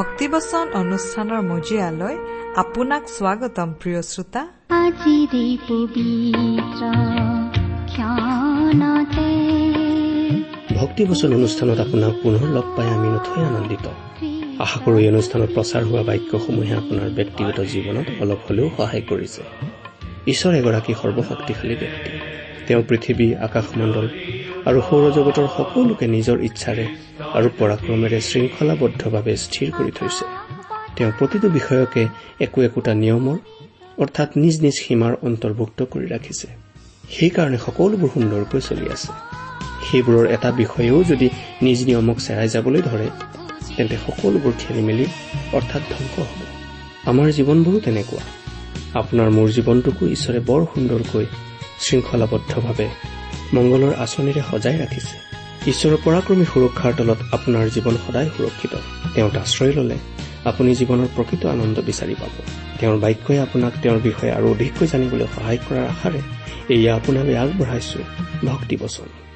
ভক্তিবচন অনুষ্ঠানৰ মজিয়ালৈ আপোনাক স্বাগতম প্ৰিয় শ্ৰোতা। আজিৰে পবিত্ৰ ক্ষণতে ভক্তিবচন অনুষ্ঠানত আপোনাক পুনৰ লগ পাই আমি নথৈ আনন্দিত। আশা কৰো এই অনুষ্ঠানত প্ৰচাৰ হোৱা বাক্যসমূহে আপোনাৰ ব্যক্তিগত জীৱনত অলপ হলেও সহায় কৰিছে। ঈশ্বৰ এগৰাকী সৰ্বশক্তিশালী ব্যক্তি। তেওঁ পৃথিৱী আকাশমণ্ডল আৰু সৌৰজগতৰ সকলোকে নিজৰ ইচ্ছাৰে আৰু পৰাক্ৰমেৰে শৃংখলাবদ্ধভাৱে স্থিৰ কৰি থৈছে। তেওঁ প্ৰতিটো বিষয়কে একো একোটা নিয়মৰ অৰ্থাৎ নিজ নিজ সীমাৰ অন্তৰ্ভুক্ত কৰি ৰাখিছে। সেইকাৰণে সকলোবোৰ সুন্দৰকৈ চলি আছে। সেইবোৰৰ এটা বিষয়েও যদি নিজ নিয়মক চেৰাই যাবলৈ ধৰে তেন্তে সকলোবোৰ খেলি মেলি অৰ্থাৎ ধ্বংস হ'ব। আমাৰ জীৱনবোৰো তেনেকুৱা। আপোনাৰ মোৰ জীৱনটোকো ঈশ্বৰে বৰ সুন্দৰকৈ শৃংখলাবদ্ধভাৱে মংগলৰ আঁচনিৰে সজাই ৰাখিছে। ঈশ্বৰৰ পৰাক্ৰমী সুৰক্ষাৰ তলত আপোনাৰ জীৱন সদায় সুৰক্ষিত। তেওঁত আশ্ৰয় ললে আপুনি জীৱনৰ প্ৰকৃত আনন্দ বিচাৰি পাব। তেওঁৰ বাক্যই আপোনাক তেওঁৰ বিষয়ে আৰু অধিককৈ জানিবলৈ সহায় কৰাৰ আশাৰে এয়া আপোনালৈ আগবঢ়াইছো। ভক্তি বচন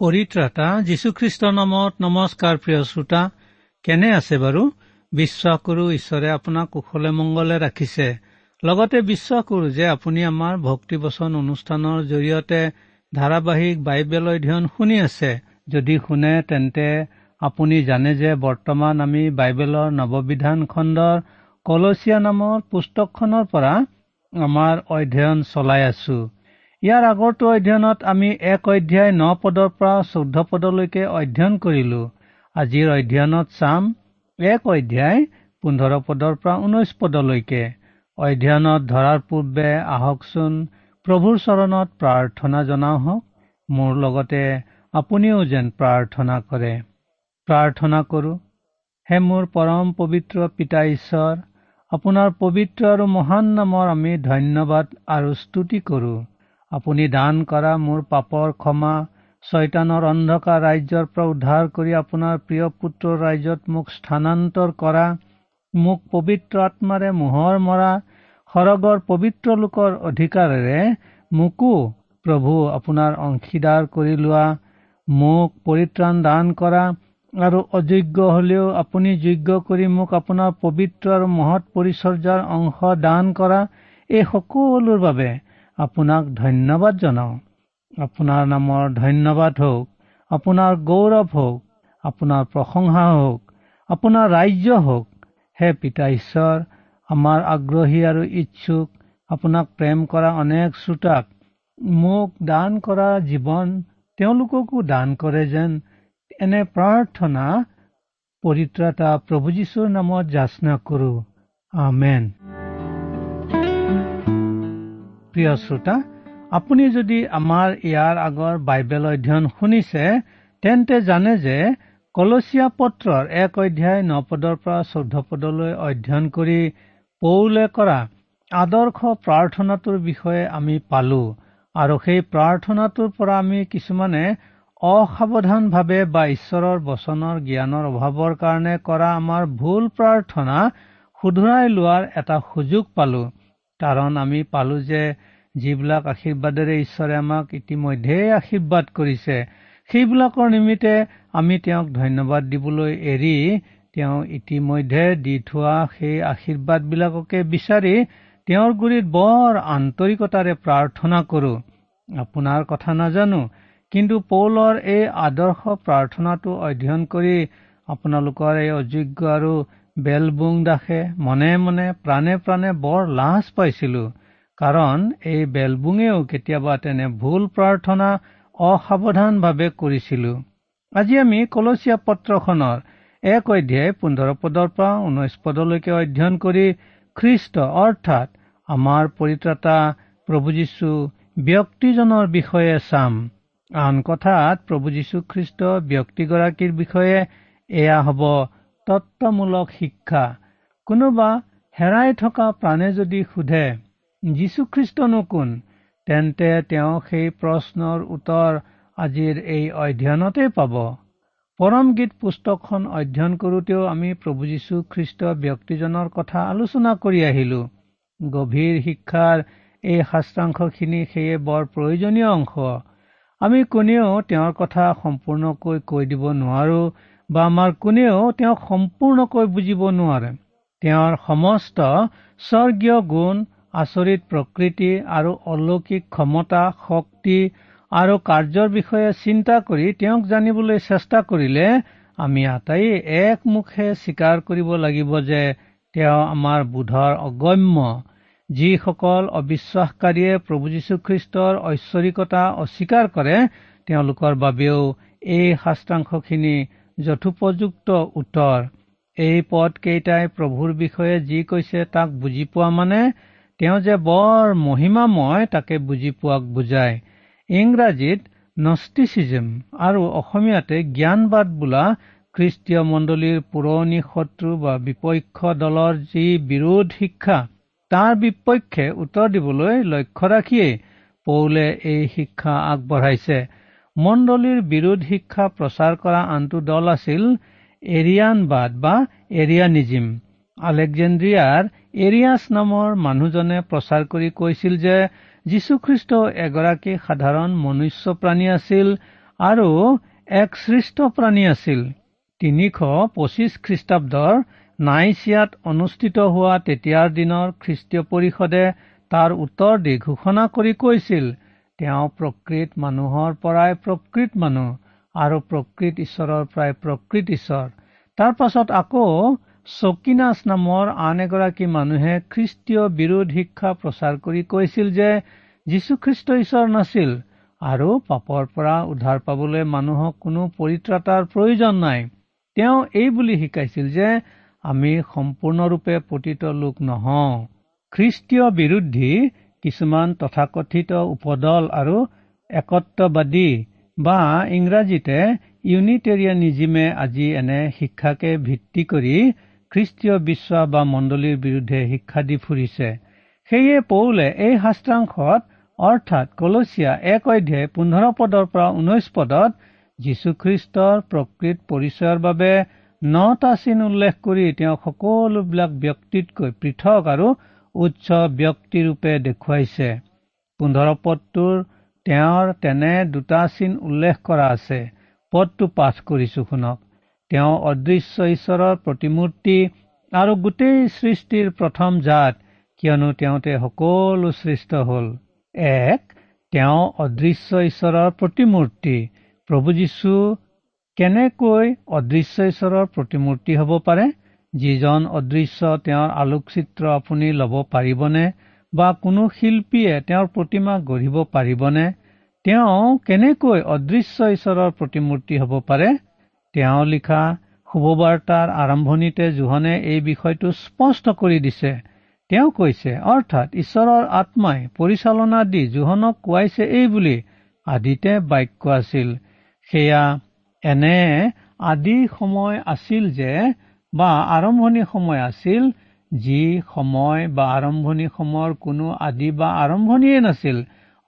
পৰিত্ৰাতা যীশুখ্ৰীষ্টৰ নামত নমস্কাৰ প্ৰিয় শ্ৰোতা কেনে আছে বাৰু? বিশ্বাস কৰো ঈশ্বৰে আপোনাক কুশলে মংগলে ৰাখিছে। লগতে বিশ্বাস কৰো যে আপুনি আমাৰ ভক্তিবচন অনুষ্ঠানৰ জৰিয়তে ধাৰাবাহিক বাইবেল অধ্যয়ন শুনি আছে। যদি শুনে তেন্তে আপুনি জানে যে বৰ্তমান আমি বাইবেলৰ নৱবিধান খণ্ডৰ কলচীয়া নামৰ পুস্তকখনৰ পৰা আমাৰ অধ্যয়ন চলাই আছো। ইয়াৰ আগৰটো অধ্যয়নত আমি এক অধ্যায় ন পদৰ পৰা চৈধ্য পদলৈকে অধ্যয়ন কৰিলো। আজিৰ অধ্যয়নত চাম এক অধ্যায় পোন্ধৰ পদৰ পৰা ঊনৈশ পদলৈকে। অধ্যয়নত ধৰাৰ পূৰ্বে আহকচোন প্ৰভুৰ চৰণত প্ৰাৰ্থনা জনাওঁ হওক। মোৰ লগতে আপুনিও যেন প্ৰাৰ্থনা কৰে। প্ৰাৰ্থনা কৰো হে মোৰ পৰম পবিত্ৰ পিতা ঈশ্বৰ আপোনাৰ পবিত্ৰ আৰু মহান নামৰ আমি ধন্যবাদ আৰু স্তুতি কৰো। আপুনি দান কৰা মোৰ পাপৰ ক্ষমা ছয়তানৰ অন্ধকাৰ ৰাজ্যৰ পৰা উদ্ধাৰ কৰি আপোনাৰ প্ৰিয় পুত্ৰৰ ৰাজ্যত মোক স্থানান্তৰ কৰা মোক পবিত্ৰ আত্মাৰে মোহৰ মৰা সৰগৰ পবিত্ৰ লোকৰ অধিকাৰেৰে মোকো প্ৰভু আপোনাৰ অংশীদাৰ কৰি লোৱা মোক পৰিত্ৰাণ দান কৰা আৰু অযোগ্য হলেও আপুনি যোগ্য কৰি মোক আপোনাৰ পবিত্ৰ আৰু মহৎ পৰিচৰ্যাৰ অংশ দান কৰা এই সকলোৰ বাবে আপোনাক ধন্যবাদ জনাওঁ। আপোনাৰ নামৰ ধন্যবাদ হওক আপোনাৰ গৌৰৱ হওক আপোনাৰ প্ৰশংসা হওক আপোনাৰ ৰাজ্য হওক। হে পিতা ঈশ্বৰ আমাৰ আগ্ৰহী আৰু ইচ্ছুক আপোনাক প্ৰেম কৰা অনেক শ্ৰোতাক মোক দান কৰা জীৱন তেওঁলোককো দান কৰে যেন এনে প্ৰাৰ্থনা পৰিত্ৰাতা প্ৰভু যীশুৰ নামত যাচনা কৰো। আমেন। প্ৰিয় শ্ৰোতা আপুনি যদি আমাৰ ইয়াৰ আগৰ বাইবেল অধ্যয়ন শুনিছে তেন্তে জানে যে কলচীয়া পত্ৰৰ এক অধ্যায় ন পদৰ পৰা চৈধ্য পদলৈ অধ্যয়ন কৰি পৌলে কৰা আদৰ্শ প্ৰাৰ্থনাটোৰ বিষয়ে আমি পালো আৰু সেই প্ৰাৰ্থনাটোৰ পৰা আমি কিছুমানে অসাৱধানভাৱে বা ঈশ্বৰৰ বচনৰ জ্ঞানৰ অভাৱৰ কাৰণে কৰা আমাৰ ভুল প্ৰাৰ্থনা শুধৰাই লোৱাৰ এটা সুযোগ পালো। কাৰণ আমি পালো যে যিবিলাক আশীৰ্বাদেৰে ঈশ্বৰে আমাক ইতিমধ্যেই আশীৰ্বাদ কৰিছে সেইবিলাকৰ নিমিত্তে আমি তেওঁক ধন্যবাদ দিবলৈ এৰি তেওঁ ইতিমধ্যে দি থোৱা সেই আশীৰ্বাদবিলাককে বিচাৰি তেওঁৰ গুৰিত বৰ আন্তৰিকতাৰে প্ৰাৰ্থনা কৰো। আপোনাৰ কথা নাজানো কিন্তু পৌলৰ এই আদৰ্শ প্ৰাৰ্থনাটো অধ্যয়ন কৰি আপোনালোকৰ এই অযোগ্য আৰু বেলবুং দাসে মনে মনে প্ৰাণে প্ৰাণে বৰ লাজ পাইছিলো। কাৰণ এই বেলবুঙেও কেতিয়াবা তেনে ভুল প্ৰাৰ্থনা অসাৱধানভাৱে কৰিছিলো। আজি আমি কলচীয়া পত্ৰখনৰ এক অধ্যায় পোন্ধৰ পদৰ পৰা ঊনৈশ পদলৈকে অধ্যয়ন কৰি খ্ৰীষ্ট অৰ্থাৎ আমাৰ পৰিত্ৰাতা প্ৰভু যীশু ব্যক্তিজনৰ বিষয়ে চাম। আন কথাত প্ৰভু যীশুখ্ৰীষ্ট ব্যক্তিগৰাকীৰ বিষয়ে এয়া হ'ব তত্বমূলক শিক্ষা। কোনোবা হেৰাই থকা প্ৰাণে যদি সোধে যীশুখ্ৰীষ্টনো কোন? তেন্তে তেওঁ সেই প্ৰশ্নৰ উত্তৰ আজিৰ এই অধ্যয়নতে পাব। পৰম গীত পুস্তকখন অধ্যয়ন কৰোতেও আমি প্ৰভু যীশু খ্ৰীষ্ট ব্যক্তিজনৰ কথা আলোচনা কৰি আহিলো। গভীৰ শিক্ষাৰ এই শাস্ত্ৰাংশখিনি সেয়ে বৰ প্ৰয়োজনীয় অংশ। আমি কোনেও তেওঁৰ কথা সম্পূৰ্ণকৈ কৈ দিব নোৱাৰো বা আমাৰ কোনেও তেওঁক সম্পূৰ্ণকৈ বুজিব নোৱাৰে। তেওঁৰ সমস্ত স্বৰ্গীয় গুণ আচৰিত প্ৰকৃতি আৰু অলৌকিক ক্ষমতা শক্তি আৰু কাৰ্যৰ বিষয়ে চিন্তা কৰি তেওঁক জানিবলৈ চেষ্টা কৰিলে আমি আটাই একমুখে স্বীকাৰ কৰিব লাগিব যে তেওঁ আমাৰ বোধৰ অগম্য। যিসকল অবিশ্বাসকাৰীয়ে প্ৰভু যীশুখ্ৰীষ্টৰ ঐশ্বৰিকতা অস্বীকাৰ কৰে তেওঁলোকৰ বাবেও এই শাস্ত্ৰাংশখিনি যথোপযুক্ত উত্তৰ। এই পদ কেইটাই প্ৰভুৰ বিষয়ে যি কৈছে তাক বুজি পোৱা মানে তেওঁ যে বৰ মহিমাময় তাকে বুজি পোৱাক বুজায়। ইংৰাজীত নষ্টিচিজম আৰু অসমীয়াতে জ্ঞানবাদ বোলা খ্ৰীষ্টীয় মণ্ডলীৰ পুৰণি শত্ৰু বা বিপক্ষ দলৰ যি বিৰোধ শিক্ষা তাৰ বিপক্ষে উত্তৰ দিবলৈ লক্ষ্য ৰাখিয়েই পৌলে এই শিক্ষা আগবঢ়াইছে। মণ্ডলীৰ বিৰোধ শিক্ষা প্ৰচাৰ কৰা আনটো দল আছিল এৰিয়ানবাদ বা এৰিয়ানিজিম। আলেকজেণ্ড্ৰিয়াৰ এৰিয়াছ নামৰ মানুহজনে প্ৰচাৰ কৰি কৈছিল যে যীশুখ্ৰীষ্ট এগৰাকী সাধাৰণ মনুষ্য প্ৰাণী আছিল আৰু এক সৃষ্ট প্ৰাণী আছিল। তিনিশ পঁচিছ খ্ৰীষ্টাব্দৰ নাইচিয়াত অনুষ্ঠিত হোৱা তেতিয়াৰ দিনৰ খ্ৰীষ্টীয় পৰিষদে তাৰ উত্তৰ দি ঘোষণা কৰি কৈছিল তেওঁ প্ৰকৃত মানুহৰ পৰাই প্ৰকৃত মানুহ আৰু প্ৰকৃত ঈশ্বৰৰ পৰাই প্ৰকৃত ঈশ্বৰ। তাৰ পাছত আকৌ চকিনাছ নামৰ আন এগৰাকী মানুহে খ্ৰীষ্টীয় বিৰোধ শিক্ষা প্ৰচাৰ কৰি কৈছিল যে যীশুখ্ৰীষ্ট ঈশ্বৰ নাছিল আৰু পাপৰ পৰা উদ্ধাৰ পাবলৈ মানুহক কোনো পৰিত্ৰাতাৰ প্ৰয়োজন নাই। তেওঁ এই বুলি শিকাইছিল যে আমি সম্পূৰ্ণৰূপে পতিত লোক নহওঁ। খ্ৰীষ্টীয় বিৰোধী কিছুমান তথাকথিত উপদল আৰু একত্ববাদী বা ইংৰাজীতে ইউনিটেৰিয়ানিজিমে আজি এনে শিক্ষাকে ভিত্তি কৰি খ্ৰীষ্টীয় বিশ্বাস বা মণ্ডলীৰ বিৰুদ্ধে শিক্ষা দি ফুৰিছে। সেয়ে পৌলে এই শাস্ত্ৰাংশত অৰ্থাৎ কলচীয়া এক অধ্যায় পোন্ধৰ পদৰ পৰা ঊনৈশ পদত যীশুখ্ৰীষ্টৰ প্ৰকৃত পৰিচয়ৰ বাবে নটা চিন উল্লেখ কৰি তেওঁ সকলোবিলাক ব্যক্তিতকৈ পৃথক আৰু উচ্চ ব্যক্তিৰূপে দেখুৱাইছে। পোন্ধৰ পদটোৰ তেওঁৰ তেনে দুটা চিন উল্লেখ কৰা আছে। পদটো পাঠ কৰিছো শুনক। তেওঁ অদৃশ্য ঈশ্বৰৰ প্ৰতিমূৰ্তি আৰু গোটেই সৃষ্টিৰ প্ৰথম জাত কিয়নো তেওঁতে সকলো সৃষ্ট হ'ল। এক তেওঁ অদৃশ্য ঈশ্বৰৰ প্ৰতিমূৰ্তি। প্ৰভু যীশু কেনেকৈ অদৃশ্য ঈশ্বৰৰ প্ৰতিমূৰ্তি হ'ব পাৰে? যিজন অদৃশ্য তেওঁৰ আলোকচিত্ৰ আপুনি ল'ব পাৰিবনে বা কোনো শিল্পীয়ে তেওঁৰ প্ৰতিমা গঢ়িব পাৰিবনে? তেওঁ কেনেকৈ অদৃশ্য ঈশ্বৰৰ প্ৰতিমূৰ্তি হ'ব পাৰে? তেওঁ লিখা শুভবাৰ্তাৰ আৰম্ভণিতে জোহনে এই বিষয়টো স্পষ্ট কৰি দিছে। তেওঁ কৈছে অৰ্থাৎ ঈশ্বৰৰ আত্মাই পৰিচালনা দি জোহনক কোৱাইছে এই বুলি আদিতে বাক্য আছিল। সেয়া এনে আদি সময় আছিল যে বা আৰম্ভণি সময় আছিল যি সময় বা আৰম্ভণি সময়ৰ কোনো আদি বা আৰম্ভণিয়ে নাছিল।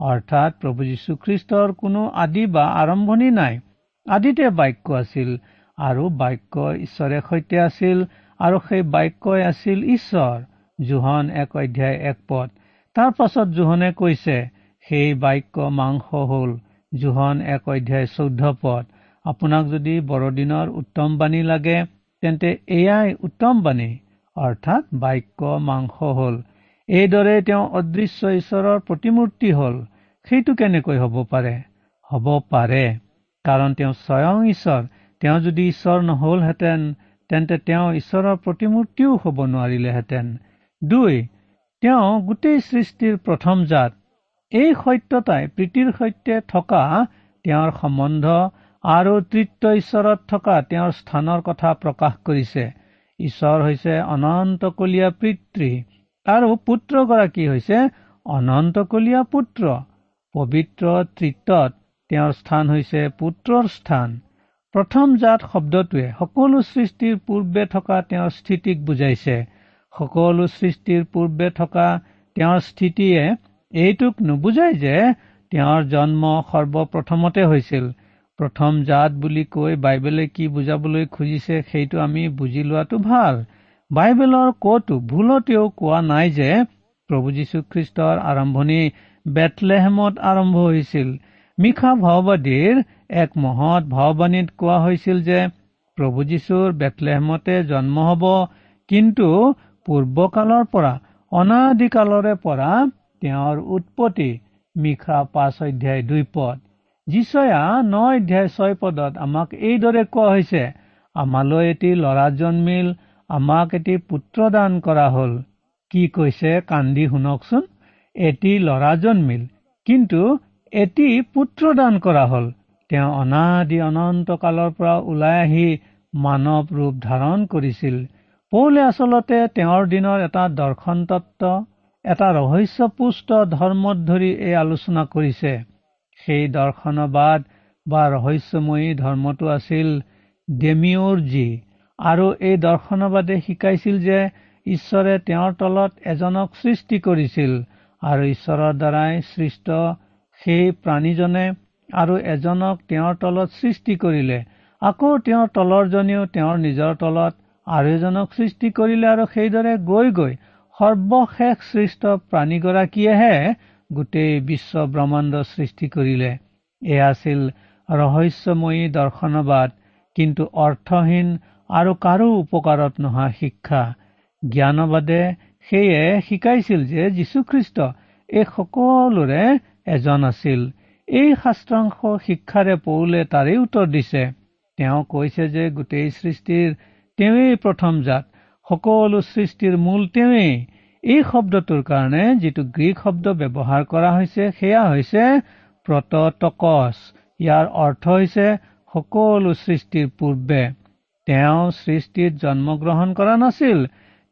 অৰ্থাৎ প্ৰভু যীশুখ্ৰীষ্টৰ কোনো আদি বা আৰম্ভণি নাই। আদিতে বাক্য আছিল আৰু বাক্য ঈশ্বৰে সৈতে আছিল আৰু সেই বাক্যই আছিল ঈশ্বৰ। জোহন এক অধ্যায় এক পদ। তাৰ পাছত জোহনে কৈছে সেই বাক্য মাংস হল। জোহন এক অধ্যায় চৈধ্য পদ। আপোনাক যদি বৰদিনৰ উত্তম বাণী লাগে তেন্তে এয়াই উত্তম বাণী। অৰ্থাৎ বাক্য মাংস হল। এইদৰে তেওঁ অদৃশ্য ঈশ্বৰৰ প্ৰতিমূৰ্তি হল। সেইটো কেনেকৈ হ'ব পাৰে? হ'ব পাৰে। কাৰণ তেওঁ স্বয়ং ঈশ্বৰ। তেওঁ যদি ঈশ্বৰ নহলহেঁতেন তেন্তে তেওঁ ঈশ্বৰৰ প্ৰতিমূৰ্তিও হ'ব নোৱাৰিলেহেঁতেন। দুই তেওঁ গোটেই সৃষ্টিৰ প্ৰথম জাত। এই সত্যতাই প্ৰীতিৰ সৈতে থকা তেওঁৰ সম্বন্ধ আৰু তৃত্ব ঈশ্বৰত থকা তেওঁৰ স্থানৰ কথা প্ৰকাশ কৰিছে। ঈশ্বৰ হৈছে অনন্তকলীয়া পিতৃ আৰু পুত্ৰগৰাকী হৈছে অনন্তকলীয়া পুত্ৰ। পবিত্ৰ তৃত্বত তেওঁৰ স্থান হৈছে পুত্ৰৰ স্থান। প্ৰথম জাত শব্দটোৱে সকলো সৃষ্টিৰ পূৰ্বে থকা তেওঁৰ স্থিতিক বুজাইছে। সকলো সৃষ্টিৰ পূৰ্বে থকা তেওঁৰ স্থিতিয়ে এইটোক নুবুজাই যে তেওঁৰ জন্ম সৰ্বপ্ৰথমতে হৈছিল। প্ৰথম জাত বুলি কৈ বাইবেলে কি বুজাবলৈ খুজিছে সেইটো আমি বুজি লোৱাটো ভাল। বাইবেলৰ কতো ভুলতেও কোৱা নাই যে প্ৰভু যীশুখ্ৰীষ্টৰ আৰম্ভণি বেটলেহেমত আৰম্ভ হৈছিল। মিশা ভাওবাদীৰ এক মহৎ ভাওবাণীত কোৱা হৈছিল যে প্ৰভু যীশুৰ বেটলেহেমতে জন্ম হ'ব কিন্তু পূৰ্বকালৰ পৰা অনাদিকালৰে পৰা তেওঁৰ উৎপত্তি মিশা পাঁচ অধ্যায় দুই পদ। যিচয়া ন অধ্যায় ছয় পদত আমাক এইদৰে কোৱা হৈছে আমালৈ এটি ল'ৰা জন্মিল আমাক এটি পুত্ৰ দান কৰা হল। কি কৈছে কান্দি শুনকচোন এটি ল'ৰা জন্মিল কিন্তু এটি পুত্ৰ দান কৰা হল। তেওঁ অনাদি অনন্ত কালৰ পৰা ওলাই আহি মানৱ ৰূপ ধাৰণ কৰিছিল। পৌলে আচলতে তেওঁৰ দিনৰ এটা দৰ্শন তত্ব এটা ৰহস্যপুষ্ট ধৰ্মত ধৰি এই আলোচনা কৰিছে। সেই দৰ্শনবাদ বা ৰহস্যময়ী ধৰ্মটো আছিল ডেমিঅ'ৰ যি আৰু এই দৰ্শনবাদে শিকাইছিল যে ঈশ্বৰে তেওঁৰ তলত এজনক সৃষ্টি কৰিছিল আৰু ঈশ্বৰৰ দ্বাৰাই সৃষ্ট সেই প্ৰাণীজনে আৰু এজনক তেওঁৰ তলত সৃষ্টি কৰিলে। আকৌ তেওঁৰ তলৰজনেও তেওঁৰ নিজৰ তলত আৰু এজনক সৃষ্টি কৰিলে আৰু সেইদৰে গৈ গৈ সৰ্বশেষ সৃষ্ট প্ৰাণীগৰাকীয়েহে গোটেই বিশ্ব ব্ৰহ্মাণ্ড সৃষ্টি কৰিলে। এয়া আছিল ৰহস্যময়ী দৰ্শনবাদ কিন্তু অৰ্থহীন আৰু কাৰো উপকাৰত নোহোৱা শিক্ষা। জ্ঞানবাদে সেয়ে শিকাইছিল যে যীশুখ্ৰীষ্ট এই সকলোৰে এজন আছিল। এই শাস্ত্ৰাংশ শিক্ষাৰে পৌলে তাৰেই উত্তৰ দিছে। তেওঁ কৈছে যে গোটেই সৃষ্টিৰ তেওঁৱেই প্ৰথম জাত সকলো সৃষ্টিৰ মূল তেওঁৱেই। এই শব্দটোৰ কাৰণে যিটো গ্ৰীক শব্দ ব্যৱহাৰ কৰা হৈছে সেয়া হৈছে প্ৰতটকচ। ইয়াৰ অৰ্থ হৈছে সকলো সৃষ্টিৰ পূৰ্বে। তেওঁ সৃষ্টিত জন্মগ্ৰহণ কৰা নাছিল।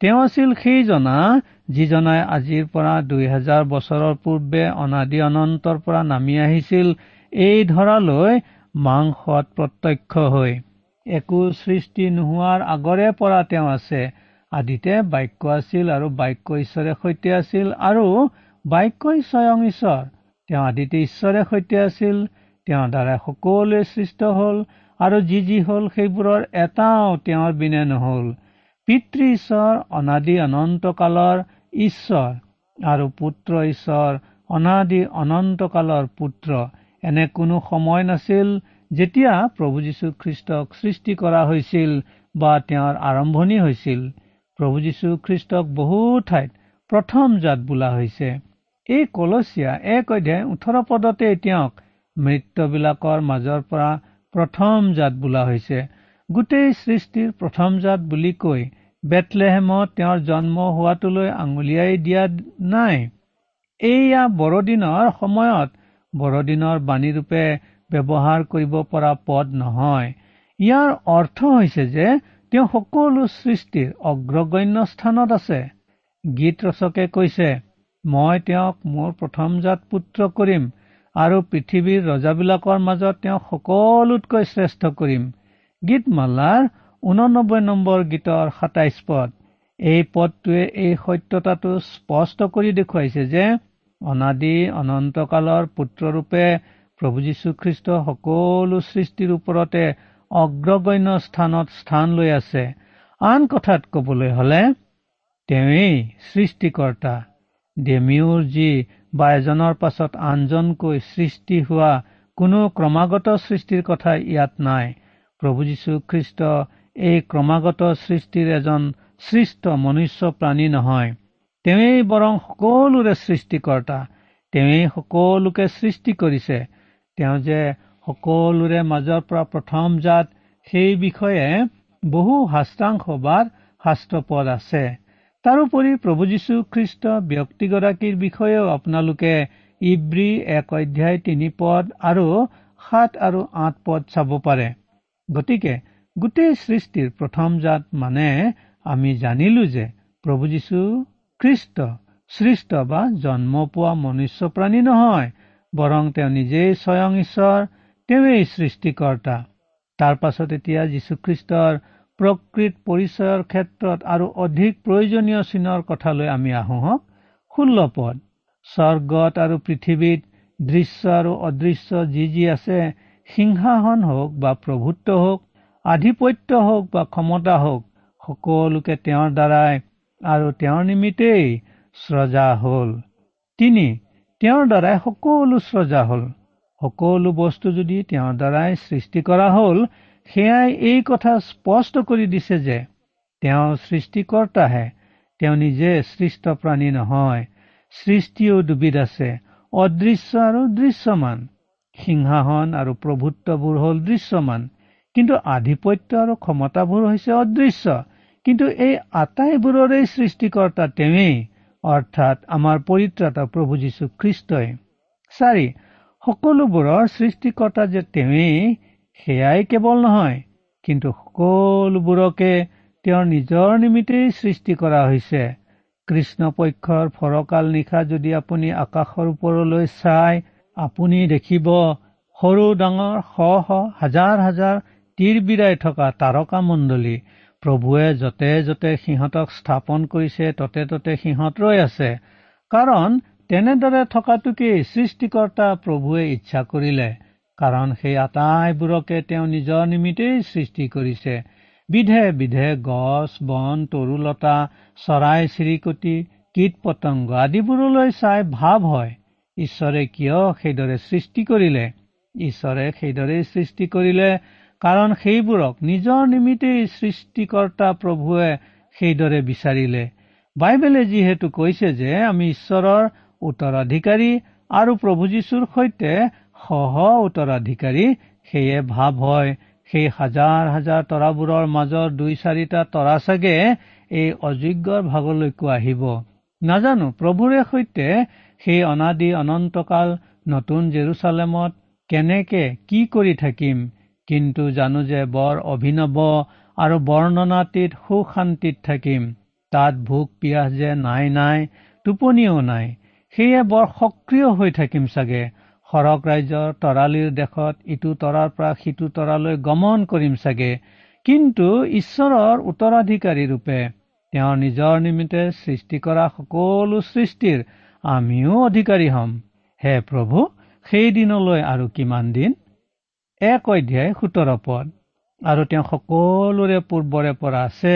তেওঁ আছিল সেইজনা যিজনাই আজিৰ পৰা দুই হাজাৰ বছৰৰ পূৰ্বে অনাদি অনন্তৰ পৰা নামি আহিছিল। এই ধৰালৈ মাংসত প্ৰত্যক্ষ হৈ। একো সৃষ্টি নোহোৱাৰ আগৰে পৰা তেওঁ আছে। আদিতে বাক্য আছিল আৰু বাক্য ঈশ্বৰে সৈতে আছিল আৰু বাক্যই স্বয়ং ঈশ্বৰ। তেওঁ আদিতে ঈশ্বৰে সৈতে আছিল তেওঁৰ দ্বাৰা সকলোৱে সৃষ্ট হল আৰু যি যি হল সেইবোৰৰ এটাও তেওঁৰ বিনে নহল। পিতৃ ঈশ্বৰ অনাদি অনন্ত কালৰ ঈশ্বৰ আৰু পুত্ৰ ঈশ্বৰ অনাদি অনন্ত কালৰ পুত্ৰ। এনে কোনো সময় নাছিল যেতিয়া প্ৰভু যীশু খ্ৰীষ্টক সৃষ্টি কৰা হৈছিল বা তেওঁৰ আৰম্ভণি হৈছিল। প্ৰভু যীশু খ্ৰীষ্টক বহু ঠাইত প্ৰথম জাত বোলা হৈছে। এই কলচীয়া এক অধ্যায় ওঠৰ পদতে তেওঁক মৃত্যবিলাকৰ মাজৰ পৰা প্ৰথম জাত বোলা হৈছে। গোটেই সৃষ্টিৰ প্ৰথম জাত বুলি কৈ বেটলেহেমত তেওঁৰ জন্ম হোৱাটোলৈ আঙুলিয়াই দিয়া নাই। এইয়া বৰদিনৰ সময়ত বৰদিনৰ বাণীৰূপে ব্যৱহাৰ কৰিব পৰা পদ নহয়। ইয়াৰ অৰ্থ হৈছে যে তেওঁ সকলো সৃষ্টিৰ অগ্ৰগণ্য স্থানত আছে। গীত ৰচকে কৈছে মই তেওঁক মোৰ প্ৰথমজাত পুত্ৰ কৰিম আৰু পৃথিৱীৰ ৰজাবিলাকৰ মাজত তেওঁক সকলোতকৈ শ্ৰেষ্ঠ কৰিম। গীতমালাৰ ঊননব্বৈ নম্বৰ গীতৰ সাতাইশ পদ। এই পদটোৱে এই সত্যতাটো স্পষ্ট কৰি দেখুৱাইছে যে অনাদি অনন্তকালৰ পুত্ৰৰূপে প্ৰভু যীশুখ্ৰীষ্ট সকলো সৃষ্টিৰ ওপৰতে অগ্ৰগণ্য স্থানত স্থান লৈ আছে। আন কথাত কবলৈ হলে তেওঁৱেই সৃষ্টিকৰ্তা। ডেমিউৰ যি বা এজনৰ পাছত আনজনকৈ সৃষ্টি হোৱা কোনো ক্ৰমাগত সৃষ্টিৰ কথা ইয়াত নাই। প্ৰভু যীশু খ্ৰীষ্ট এই ক্ৰমাগত সৃষ্টিৰ এজন সৃষ্ট মনুষ্য প্ৰাণী নহয়। তেওঁৱেই বৰং সকলোৰে সৃষ্টিকৰ্তা। তেওঁৱেই সকলোকে সৃষ্টি কৰিছে। তেওঁ যে সকলোৰে মাজৰ পৰা প্ৰথম জাত সেই বিষয়ে বহু শাস্ত্ৰাংশ বা শাস্ত্ৰ পদ আছে। তাৰোপৰি প্ৰভু যীশু খ্ৰীষ্ট ব্যক্তিগৰাকীৰ বিষয়েও আপোনালোকে ইব্ৰী এক অধ্যায় তিনি পদ আৰু সাত আৰু আঠ পদ চাব পাৰে। গতিকে গোটেই সৃষ্টিৰ প্ৰথম জাত মানে আমি জানিলো যে প্ৰভু যীশু খ্ৰীষ্ট সৃষ্ট বা জন্ম পোৱা মনুষ্য প্ৰাণী নহয় বৰং তেওঁ নিজেই স্বয়ং ঈশ্বৰ তেওঁৱেই সৃষ্টিকৰ্তা তাৰ পাছত এতিয়া যীশুখ্ৰীষ্টৰ প্ৰকৃত পৰিচয়ৰ ক্ষেত্ৰত আৰু অধিক প্ৰয়োজনীয় চিনৰ কথালৈ আমি আহো হওক। ষোল্ল পদ। স্বৰ্গত আৰু পৃথিৱীত দৃশ্য আৰু অদৃশ্য যি যি আছে সিংহাসন হওক বা প্ৰভুত্ব হওক আধিপত্য হওক বা ক্ষমতা হওক সকলোকে তেওঁৰ দ্বাৰাই আৰু তেওঁৰ নিমিত্তেই স্ৰজা হল। তিনি তেওঁৰ দ্বাৰাই সকলো স্ৰজা হল। সকলো বস্তু যদি তেওঁৰ দ্বাৰাই সৃষ্টি কৰা হল সেয়াই এই কথা স্পষ্ট কৰি দিছে যে তেওঁ সৃষ্টিকৰ্তাহে। তেওঁ নিজে সৃষ্ট প্ৰাণী নহয়। সৃষ্টিও দুবিধ আছে অদৃশ্য আৰু দৃশ্যমান। সিংহাসন আৰু প্ৰভুত্ববোৰ হল দৃশ্যমান কিন্তু আধিপত্য আৰু ক্ষমতাবোৰ হৈছে অদৃশ্য। কিন্তু এই আটাইবোৰৰে সৃষ্টিকৰ্তা তেওঁৱেই অৰ্থাৎ আমাৰ পৰিত্ৰাতা প্ৰভু যীশু খ্ৰীষ্টই। চাৰি সকলোবোৰৰ সৃষ্টিকৰ্তা যে তেওঁৱেই সেয়াই কেৱল নহয় কিন্তু সকলোবোৰকে তেওঁৰ নিজৰ নিমিত্তেই সৃষ্টি কৰা হৈছে। কৃষ্ণপক্ষৰ ফৰকাল নিশা যদি আপুনি আকাশৰ ওপৰলৈ চাই আপুনি দেখিব সৰু ডাঙৰ শ শ হাজাৰ হাজাৰ তীৰ বিৰাই থকা তাৰকা মণ্ডলী। প্ৰভুৱে য'তে য'তে সিহঁতক স্থাপন কৰিছে ততে ততে সিহঁত ৰৈ আছে। কাৰণ তেনেদৰে থকাটোকেই সৃষ্টিকৰ্তা প্ৰভুৱে ইচ্ছা কৰিলে কাৰণ সেই আটাইবোৰকে তেওঁ নিজৰ নিমিত্তেই সৃষ্টি কৰিছে। বিধে বিধে গছ বন তৰুলতা চৰাই চিৰিকটি কীট পতংগ আদিবোৰলৈ চাই ভাৱ হয় ঈশ্বৰে কিয় সেইদৰে সৃষ্টি কৰিলে? ঈশ্বৰে সেইদৰেই সৃষ্টি কৰিলে কাৰণ সেইবোৰক নিজৰ নিমিত্তেই সৃষ্টিকৰ্তা প্ৰভুৱে সেইদৰে বিচাৰিলে। বাইবেলে যিহেতু কৈছে যে আমি ঈশ্বৰৰ উত্তৰাধিকাৰী আৰু প্ৰভু যীশুৰ সৈতে সহ উত্তৰাধিকাৰী সেয়ে ভাৱ হয়। সেই হাজাৰ হাজাৰ তৰাবোৰৰ মাজৰ দুই চাৰিটা তৰা চাগে এই অযোগ্যৰ ভাগলৈকো আহিব। নাজানো প্ৰভুৰে সৈতে সেই অনাদি অনন্তকাল নতুন জেৰুচালেমত কেনেকে কি কৰি থাকিম। কিন্তু জানো যে বৰ অভিনৱ আৰু বৰ্ণনাতীত সুশান্তিত থাকিম। তাত ভোক পিয়াহ যে নাই নাই টোপনিও নাই। সেয়ে বৰ সক্ৰিয় হৈ থাকিম চাগে। সৰগ ৰাজ্যৰ তৰালিৰ দেশত ইটো তৰাৰ পৰা সিটো তৰালৈ গমন কৰিম চাগে। কিন্তু ঈশ্বৰৰ উত্তৰাধিকাৰী ৰূপে তেওঁৰ নিজৰ নিমিত্তে সৃষ্টি কৰা সকলো সৃষ্টিৰ আমিও অধিকাৰী হ'ম। হে প্ৰভু সেই দিনলৈ আৰু কিমান দিন? এক অধ্যায় সোতৰ পদ। আৰু তেওঁ সকলোৰে পূৰ্বৰে পৰা আছে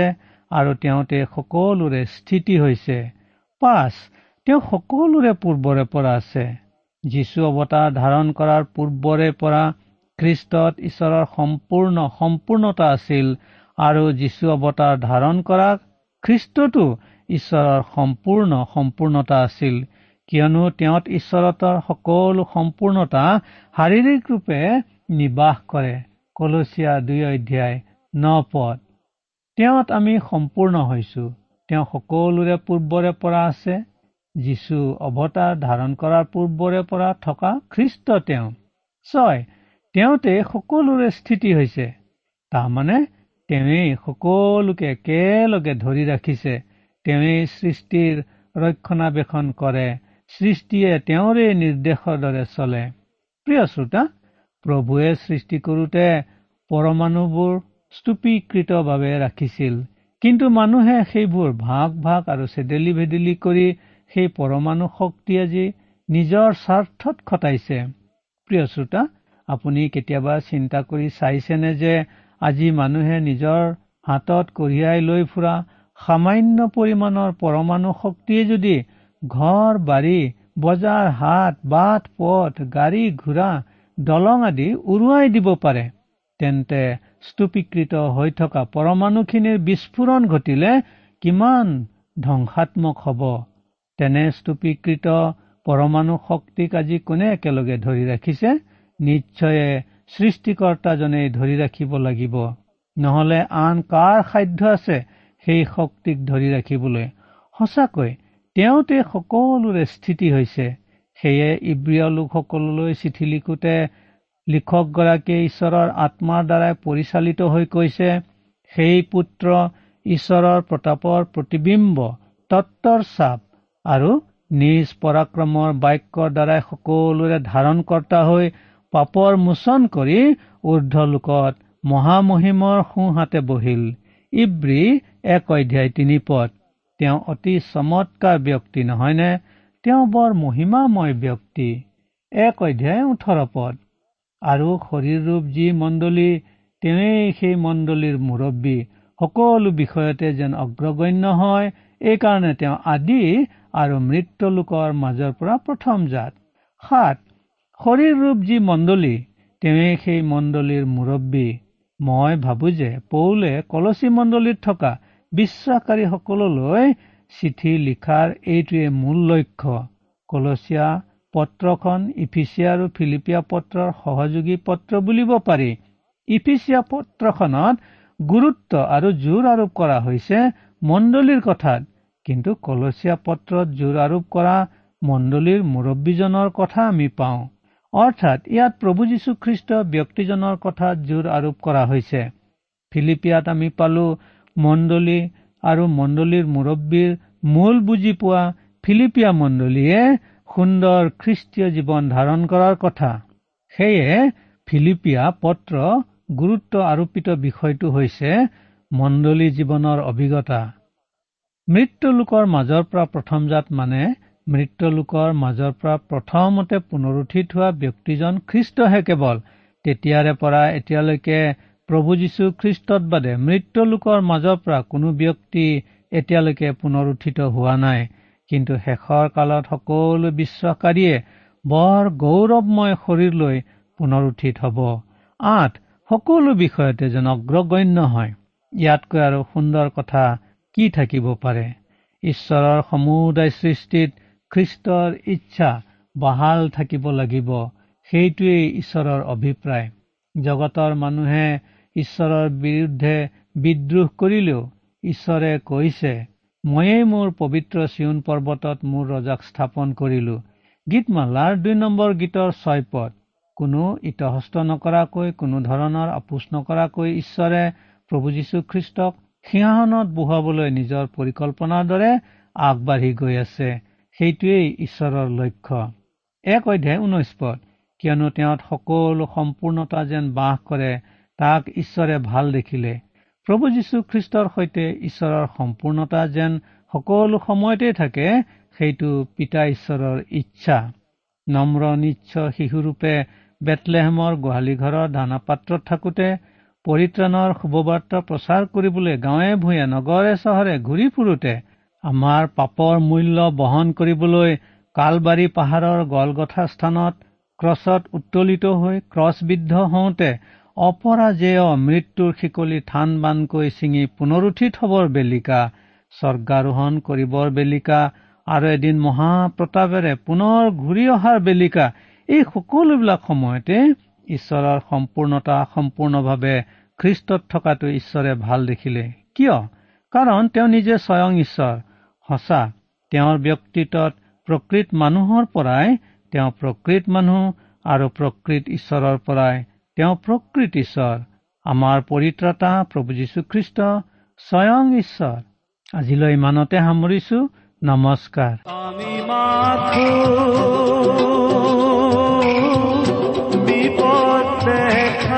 আৰু তেওঁতে সকলোৰে স্থিতি হৈছে। পাঁচ তেওঁ সকলোৰে পূৰ্বৰে পৰা আছে। যীশু অৱতাৰ ধাৰণ কৰাৰ পূৰ্বৰে পৰা খ্ৰীষ্টত ঈশ্বৰৰ সম্পূৰ্ণ সম্পূৰ্ণতা আছিল আৰু যীশু অৱতাৰ ধাৰণ কৰা খ্ৰীষ্টতো ঈশ্বৰৰ সম্পূৰ্ণ সম্পূৰ্ণতা আছিল। কিয়নো তেওঁত ঈশ্বৰতৰ সকলো সম্পূৰ্ণতা শাৰীৰিক ৰূপে নিবাস কৰে। কলচীয়া দুই অধ্যায় ন পদ। তেওঁত আমি সম্পূৰ্ণ হৈছো। তেওঁ সকলোৰে পূৰ্বৰে পৰা আছে। যীশু অৱতাৰ ধাৰণ কৰাৰ পূৰ্বৰে পৰা থকা খ্ৰীষ্ট তেওঁ। ছয় তেওঁতে সকলোৰে স্থিতি হৈছে। তাৰমানে তেওঁৱেই সকলোকে একেলগে ধৰি ৰাখিছে। তেওঁৱেই সৃষ্টিৰ ৰক্ষণাবেক্ষণ কৰে। সৃষ্টিয়ে তেওঁৰে নিৰ্দেশৰ দৰে চলে। প্ৰিয় শ্ৰোতা প্ৰভুৱে সৃষ্টি কৰোতে পৰমাণুবোৰ স্তূপীকৃতভাৱে ৰাখিছিল। কিন্তু মানুহে সেইবোৰ ভাগ ভাগ আৰু চেদেলি ভেদেলি কৰি সেই পৰমাণু শক্তি আজি নিজৰ স্বাৰ্থত খটাইছে। প্ৰিয় শ্ৰোতা আপুনি কেতিয়াবা চিন্তা কৰি চাইছেনে যে আজি মানুহে নিজৰ হাতত কঢ়িয়াই লৈ ফুৰা সামান্য পৰিমাণৰ পৰমাণু শক্তিয়ে যদি ঘৰ বাৰী বজাৰ হাত বাট পথ গাড়ী ঘোঁৰা দলং আদি উৰুৱাই দিব পাৰে তেন্তে স্তূপীকৃত হৈ থকা পৰমাণুখিনিৰ বিস্ফোৰণ ঘটিলে কিমান ধ্বংসাত্মক হ'ব? তেনে স্তূপীকৃত পৰমাণু শক্তিক আজি কোনে একেলগে ধৰি ৰাখিছে? নিশ্চয়ে সৃষ্টিকৰ্তাজনেই ধৰি ৰাখিব লাগিব। নহলে আন কাৰ সাধ্য আছে সেই শক্তিক ধৰি ৰাখিবলৈ? সঁচাকৈ তেওঁতে সকলোৰে স্থিতি হৈছে। সেয়ে ইব্ৰিয় লোকসকললৈ চিঠি লিখোতে লিখকগৰাকীয়ে ঈশ্বৰৰ আত্মাৰ দ্বাৰাই পৰিচালিত হৈ কৈছে সেই পুত্ৰ ঈশ্বৰৰ প্ৰতাপৰ প্ৰতিবিম্ব তত্বৰ চাপ আৰু নিজ পৰাক্ৰমৰ বাক্যৰ দ্বাৰাই সকলোৰে ধাৰণকৰ্তা হৈ পাপৰ মোচন কৰি ঊৰ্ধ লোকত মহামহিমৰ সোঁহাতে বহিল। ইব্ৰী এক অধ্যায় তিনি পদ। তেওঁ অতি চমৎকাৰ ব্যক্তি নহয়নে? তেওঁ বৰ মহিমাময় ব্যক্তি। এক অধ্যায় ওঠৰ পদ। আৰু শৰীৰ ৰূপ যি মণ্ডলী তেওঁৱেই সেই মণ্ডলীৰ মুৰব্বী। সকলো বিষয়তে যেন অগ্ৰগণ্য হয় এইকাৰণে তেওঁ আদি আৰু মৃত লোকৰ মাজৰ পৰা প্ৰথম জাত। সাত শৰীৰ ৰূপ যি মণ্ডলী তেওঁৱেই সেই মণ্ডলীৰ মুৰব্বী। মই ভাবো যে পৌলে কলচী মণ্ডলীত থকা বিশ্বাসকাৰীসকললৈ চিঠি লিখাৰ এইটোৱে মূল লক্ষ্য। কলচীয়া পত্ৰখন ইফিচিয়া আৰু ফিলিপিয়া পত্ৰৰ সহযোগী পত্ৰ বুলিব পাৰি। ইফিচিয়া পত্ৰখনত গুৰুত্ব আৰু জোৰ আৰোপ কৰা হৈছে মণ্ডলীৰ কথাত। কিন্তু কলচীয়া পত্ৰত জোৰ আৰোপ কৰা মণ্ডলীৰ মুৰব্বীজনৰ কথা আমি পাওঁ। অৰ্থাৎ ইয়াত প্ৰভু যীশুখ্ৰীষ্ট ব্যক্তিজনৰ কথাত জোৰ আৰোপ কৰা হৈছে। ফিলিপিয়াত আমি পালো মণ্ডলী আৰু মণ্ডলীৰ মুৰব্বীৰ মূল বুজি পোৱা ফিলিপিয়া মণ্ডলীয়ে সুন্দৰ খ্ৰীষ্টীয় জীৱন ধাৰণ কৰাৰ কথা। সেয়ে ফিলিপিয়া পত্ৰ গুৰুত্ব আৰোপিত বিষয়টো হৈছে মণ্ডলী জীৱনৰ অভিজ্ঞতা। মৃত্যু লোকৰ মাজৰ পৰা প্ৰথমজাত মানে মৃত লোকৰ মাজৰ পৰা প্ৰথমতে পুনৰুঠিত হোৱা ব্যক্তিজন খ্ৰীষ্টহে কেৱল। তেতিয়াৰে পৰা এতিয়ালৈকে প্ৰভু যীশু খ্ৰীষ্টত বাদে মৃত লোকৰ মাজৰ পৰা কোনো ব্যক্তি এতিয়ালৈকে পুনৰুঠিত হোৱা নাই। কিন্তু শেষৰ কালত সকলো বিশ্বাসকাৰীয়ে বৰ গৌৰৱময় শৰীৰ লৈ পুনৰুঠিত হ'ব। আঠ সকলো বিষয়তে যেন অগ্ৰগণ্য হয়। ইয়াতকৈ আৰু সুন্দৰ কথা কি থাকিব পাৰে? ঈশ্বৰৰ সমুদায় সৃষ্টিত খ্ৰীষ্টৰ ইচ্ছা বাহাল থাকিব লাগিব সেইটোৱেই ঈশ্বৰৰ অভিপ্ৰায়। জগতৰ মানুহে ঈশ্বৰৰ বিৰুদ্ধে বিদ্ৰোহ কৰিলেও ঈশ্বৰে কৈছে ময়েই মোৰ পবিত্ৰ চিউন পৰ্বতত মোৰ ৰজাক স্থাপন কৰিলো। গীতমালাৰ দুই নম্বৰ গীতৰ ছয় পদ কোনো ইতহস্ত নকৰাকৈ কোনো ধৰণৰ আপোচ নকৰাকৈ ঈশ্বৰে প্ৰভু যীশুখ্ৰীষ্টক সিংহাসনত বহুৱাবলৈ নিজৰ পৰিকল্পনাৰ দৰে আগবাঢ়ি গৈ আছে। সেইটোৱেই ঈশ্বৰৰ লক্ষ্য। এক অধ্যায় ঊনৈশ পদ। কিয়নো তেওঁত সকলো সম্পূৰ্ণতা যেন বাস কৰে তাক ঈশ্বৰে ভাল দেখিলে। প্ৰভু যীশুখ্ৰীষ্টৰ সৈতে ঈশ্বৰৰ সম্পূৰ্ণতা যেন সকলো সময়তে থাকে সেইটো পিতা ঈশ্বৰৰ ইচ্ছা। নম্ৰ নিচ্ছ শিশুৰূপে বেটলেহেমৰ গোহালি ঘৰৰ ধানা পাত্ৰত থাকোতে পৰিত্ৰাণৰ শুভবাৰ্তা প্ৰচাৰ কৰিবলৈ গাঁৱে ভূঞে নগৰে চহৰে ঘূৰি ফুৰোতে আমাৰ পাপৰ মূল্য বহন কৰিবলৈ কালবাৰী পাহাৰৰ গলগথা স্থানত ক্ৰছত উত্তোলিত হৈ ক্ৰছবিদ্ধ হওঁতে অপৰাজেয় মৃত্যুৰ শিকলি থান বানকৈ ছিঙি পুনৰুঠিত হবৰ বেলিকা স্বৰ্গাৰোহণ কৰিবৰ বেলিকা আৰু এদিন মহাপ্ৰতাপেৰে পুনৰ ঘূৰি অহাৰ বেলিকা এই সকলোবিলাক সময়তে ঈশ্বৰৰ সম্পূৰ্ণতা সম্পূৰ্ণভাৱে খ্ৰীষ্টত থকাটো ঈশ্বৰে ভাল দেখিলে। কিয়? কাৰণ তেওঁ নিজে স্বয়ং ঈশ্বৰ। সঁচা তেওঁৰ ব্যক্তিত্বত প্ৰকৃত মানুহৰ পৰাই তেওঁ প্ৰকৃত মানুহ আৰু প্ৰকৃত ঈশ্বৰৰ পৰাই তেওঁ প্ৰকৃত ঈশ্বৰ। আমাৰ পৰিত্ৰতা প্ৰভু যীশুখ্ৰীষ্ট স্বয়ং ঈশ্বৰ। আজিলৈ ইমানতে সামৰিছো। নমস্কাৰ।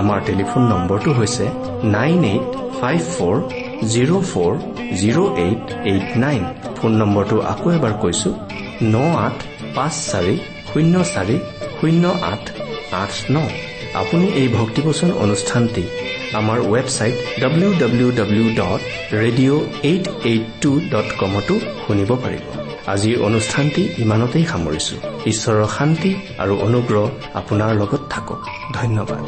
আমাৰ টেলিফোন নম্বৰটো হৈছে nine eight five four zero' four zero' eight eight nine. Phone নম্বৰটো আকৌ এবাৰ কৈছো ন আঠ পাঁচ চাৰি শূন্য চাৰি শূন্য আঠ আঠ ন। আপুনি এই ভক্তিবচন অনুষ্ঠানটি আমাৰ website W W W dot radio' eight eight two dot কমতো শুনিব পাৰিব। আজিৰ অনুষ্ঠানটি ইমানতেই সামৰিছো। ঈশ্বৰৰ শান্তি আৰু অনুগ্ৰহ আপোনাৰ লগত থাকক। ধন্যবাদ।